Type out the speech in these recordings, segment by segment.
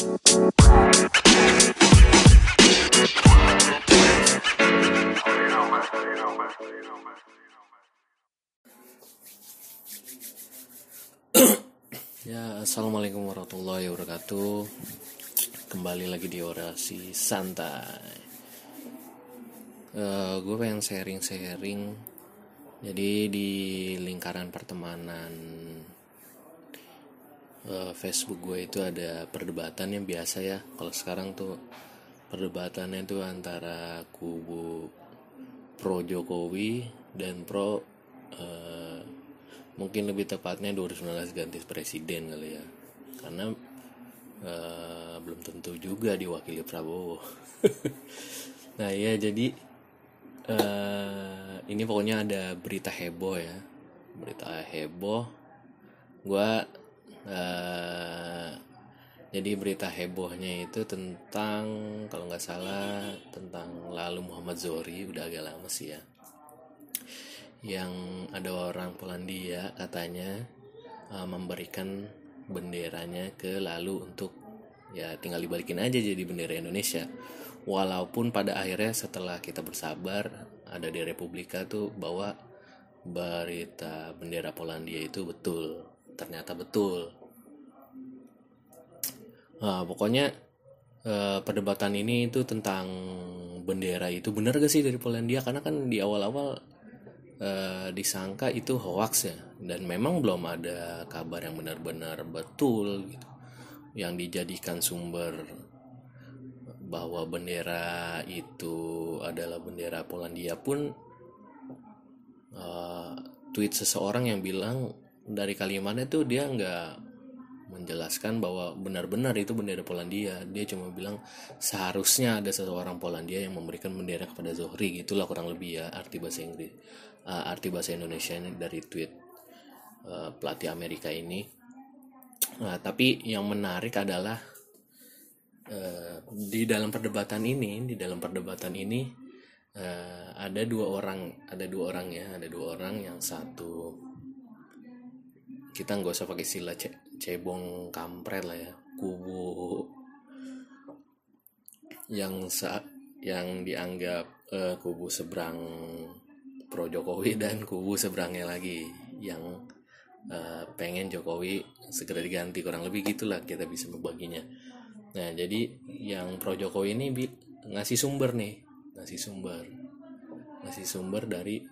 Ya, assalamualaikum warahmatullahi wabarakatuh. Kembali lagi di orasi santai. Uh, gue pengen sharing-sharing. Jadi di lingkaran pertemanan uh, Facebook gue itu ada perdebatan yang biasa ya. Kalau sekarang tuh perdebatannya itu antara kubu pro Jokowi dan pro uh, mungkin lebih tepatnya 2019 ganti presiden kali ya. Karena uh, belum tentu juga diwakili Prabowo. Nah ya jadi uh, ini pokoknya ada berita heboh ya. Berita heboh. Gue uh, jadi berita hebohnya itu tentang kalau nggak salah tentang lalu Muhammad Zohri udah agak lama sih ya. Yang ada orang Polandia katanya uh, memberikan benderanya ke lalu untuk ya tinggal dibalikin aja jadi bendera Indonesia. Walaupun pada akhirnya setelah kita bersabar ada di Republika tuh bahwa berita bendera Polandia itu betul ternyata betul. Nah, pokoknya uh, perdebatan ini itu tentang bendera itu benar gak sih dari Polandia? Karena kan di awal-awal uh, disangka itu hoax ya. Dan memang belum ada kabar yang benar-benar betul gitu. Yang dijadikan sumber bahwa bendera itu adalah bendera Polandia pun uh, tweet seseorang yang bilang dari kalimatnya tuh dia nggak menjelaskan bahwa benar-benar itu bendera Polandia. Dia cuma bilang seharusnya ada seseorang Polandia yang memberikan bendera kepada Zohri. Gitulah kurang lebih ya arti bahasa Inggris, uh, arti bahasa Indonesia ini dari tweet uh, pelatih Amerika ini. Nah, tapi yang menarik adalah uh, di dalam perdebatan ini, di dalam perdebatan ini uh, ada dua orang, ada dua orang ya, ada dua orang yang satu kita nggak usah pakai istilah cebong kampret lah ya. Kubu yang saat yang dianggap uh, kubu seberang pro Jokowi dan kubu seberangnya lagi. Yang uh, pengen Jokowi segera diganti kurang lebih gitulah kita bisa membaginya. Nah jadi yang pro Jokowi ini bi ngasih sumber nih ngasih sumber. Ngasih sumber dari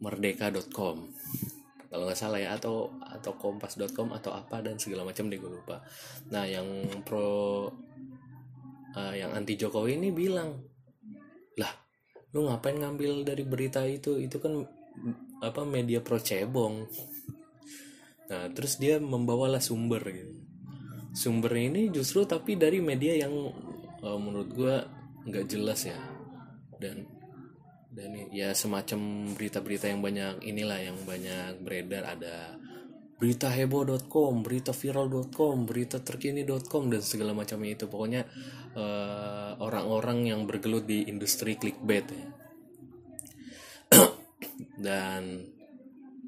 merdeka.com kalau nggak salah ya atau atau kompas.com atau apa dan segala macam deh gue lupa. Nah yang pro uh, yang anti Jokowi ini bilang lah lu ngapain ngambil dari berita itu? Itu kan apa media pro cebong. Nah terus dia membawalah sumber gitu. Sumber ini justru tapi dari media yang uh, menurut gue nggak jelas ya. Dan dan ya semacam berita-berita yang banyak inilah yang banyak beredar. Ada berita heboh.com, berita viral.com, berita terkini.com dan segala macamnya itu. Pokoknya orang orang-orang yang bergelut di industri clickbait ya. dan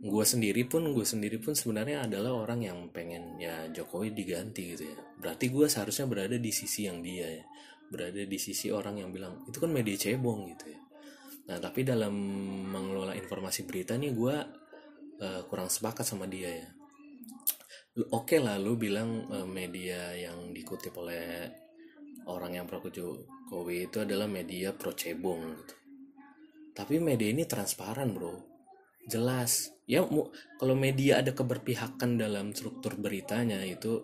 gue sendiri pun gue sendiri pun sebenarnya adalah orang yang pengen ya Jokowi diganti gitu ya. Berarti gue seharusnya berada di sisi yang dia ya. Berada di sisi orang yang bilang itu kan media cebong gitu ya Nah tapi dalam mengelola informasi berita nih gue uh, kurang sepakat sama dia ya. Oke okay lah lu bilang uh, media yang dikutip oleh orang yang pro Jokowi itu adalah media pro cebong gitu. Tapi media ini transparan bro, jelas. Ya kalau media ada keberpihakan dalam struktur beritanya itu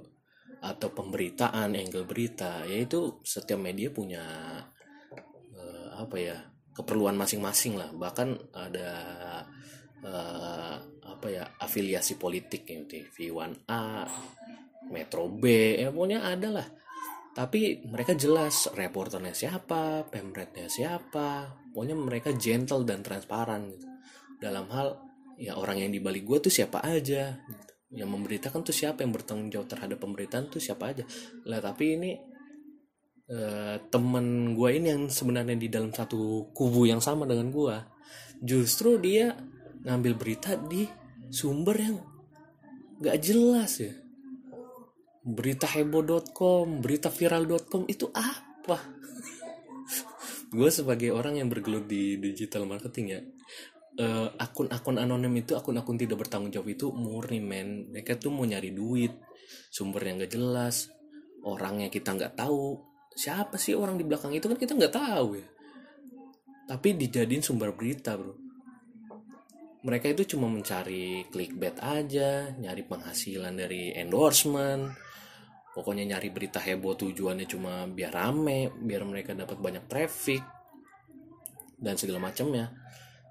atau pemberitaan angle berita, yaitu setiap media punya uh, apa ya keperluan masing-masing lah. Bahkan ada uh, apa ya afiliasi politik ya TV1A Metro B ya pokoknya ada lah. Tapi mereka jelas reporternya siapa pemretnya siapa pokoknya mereka gentle dan transparan gitu. Dalam hal ya orang yang dibalik gue tuh siapa aja gitu. yang memberitakan tuh siapa yang bertanggung jawab terhadap pemberitaan tuh siapa aja. Lah tapi ini uh, temen gue ini yang sebenarnya di dalam satu kubu yang sama dengan gue justru dia ngambil berita di sumber yang gak jelas ya. Berita heboh.com berita viral.com itu apa? Gue sebagai orang yang bergelut di digital marketing ya uh, akun-akun anonim itu akun-akun tidak bertanggung jawab itu murni men. Mereka tuh mau nyari duit sumber yang gak jelas orangnya kita nggak tahu siapa sih orang di belakang itu kan kita nggak tahu ya. Tapi dijadiin sumber berita bro. Mereka itu cuma mencari clickbait aja nyari penghasilan dari endorsement. Pokoknya nyari berita heboh tujuannya cuma biar rame biar mereka dapat banyak traffic dan segala macamnya.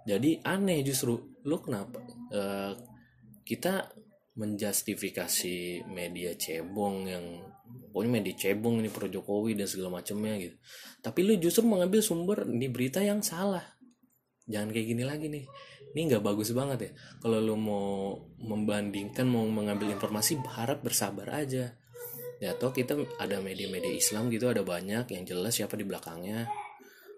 Jadi aneh justru. Lu kenapa? Uh, kita menjustifikasi media cebong yang pokoknya media cebong ini pro Jokowi dan segala macamnya gitu. Tapi lu justru mengambil sumber di berita yang salah. Jangan kayak gini lagi nih. Ini nggak bagus banget ya. Kalau lu mau membandingkan mau mengambil informasi harap bersabar aja. Ya toh kita ada media-media Islam gitu ada banyak yang jelas siapa di belakangnya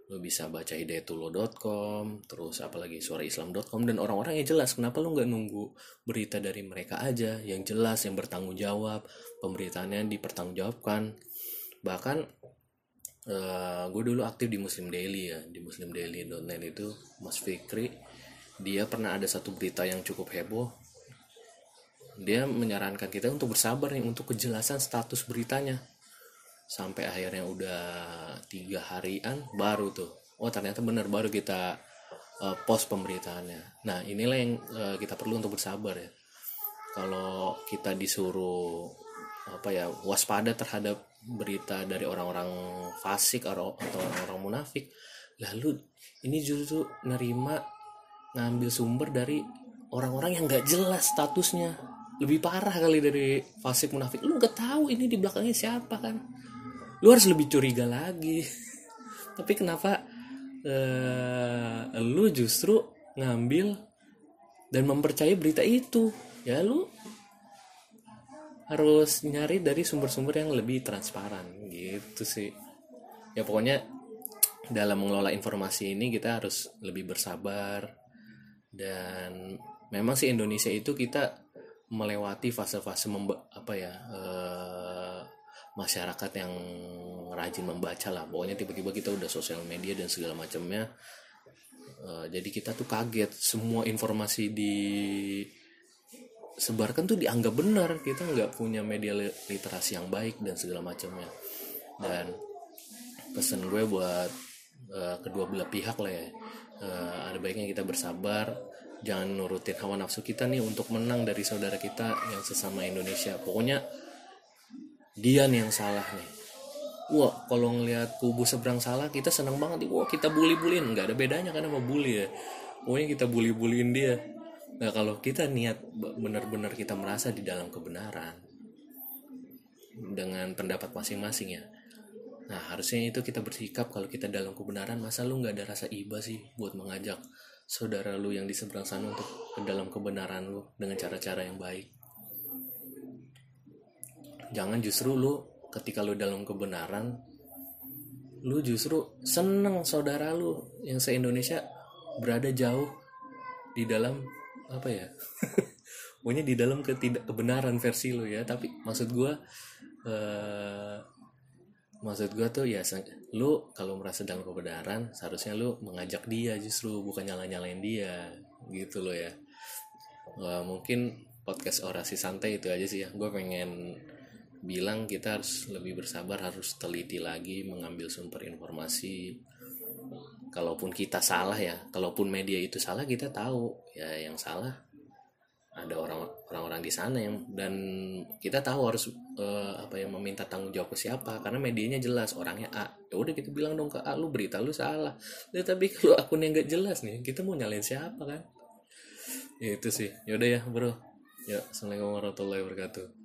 lo bisa baca hidayatullah.com terus apalagi suaraislam.com dan orang-orang yang jelas. Kenapa lo nggak nunggu berita dari mereka aja? Yang jelas yang bertanggung jawab pemberitaannya dipertanggungjawabkan. Bahkan uh, eh, gue dulu aktif di Muslim Daily ya di muslimdaily.net itu Mas Fikri dia pernah ada satu berita yang cukup heboh. Dia menyarankan kita untuk bersabar nih untuk kejelasan status beritanya sampai akhirnya udah tiga harian baru tuh. Oh ternyata benar baru kita uh, post pemberitaannya. Nah inilah yang uh, kita perlu untuk bersabar ya. Kalau kita disuruh apa ya waspada terhadap berita dari orang-orang fasik atau orang-orang munafik lalu ini justru nerima ngambil sumber dari orang-orang yang nggak jelas statusnya. Lebih parah kali dari fasik munafik. Lu nggak tahu ini di belakangnya siapa kan lu harus lebih curiga lagi. Tapi kenapa uh, lu justru ngambil dan mempercayai berita itu? Ya lu harus nyari dari sumber-sumber yang lebih transparan gitu sih. Ya pokoknya dalam mengelola informasi ini kita harus lebih bersabar. Dan memang sih Indonesia itu kita melewati fase-fase apa ya uh, masyarakat yang rajin membaca lah. Pokoknya tiba-tiba kita udah sosial media dan segala macamnya uh, jadi kita tuh kaget. Semua informasi di sebarkan tuh dianggap benar. Kita nggak punya media literasi yang baik dan segala macamnya. Dan pesan gue buat uh, kedua belah pihak lah ya uh, ada baiknya kita bersabar. Jangan nurutin hawa nafsu kita nih untuk menang dari saudara kita yang sesama Indonesia. Pokoknya dia nih yang salah nih. Wah kalau ngelihat kubu seberang salah kita senang banget wah kita bully bullyin nggak ada bedanya karena mau bully ya. Pokoknya kita bully bullyin dia. Nah kalau kita niat benar-benar kita merasa di dalam kebenaran dengan pendapat masing-masing ya. Nah harusnya itu kita bersikap kalau kita dalam kebenaran masa lu nggak ada rasa iba sih buat mengajak saudara lu yang di seberang sana untuk ke dalam kebenaran lu dengan cara-cara yang baik jangan justru lu ketika lu dalam kebenaran lu justru seneng saudara lu yang se Indonesia berada jauh di dalam apa ya pokoknya di dalam ketidak kebenaran versi lu ya. Tapi maksud gue uh, maksud gue tuh ya lu kalau merasa dalam kebenaran seharusnya lu mengajak dia justru bukan nyala nyalain dia gitu loh ya. Wah, mungkin podcast orasi santai itu aja sih ya. Gue pengen bilang kita harus lebih bersabar harus teliti lagi mengambil sumber informasi. Kalaupun kita salah ya kalaupun media itu salah kita tahu. Ya yang salah ada orang orang-orang di sana yang dan kita tahu harus uh, apa yang meminta tanggung jawab ke siapa karena medianya jelas orangnya A. Ya udah kita bilang dong ke A lu berita lu salah. Ya, tapi kalau akunnya nggak jelas nih kita mau nyalain siapa kan? Ya, itu sih. Yaudah ya bro. Ya assalamualaikum warahmatullahi wabarakatuh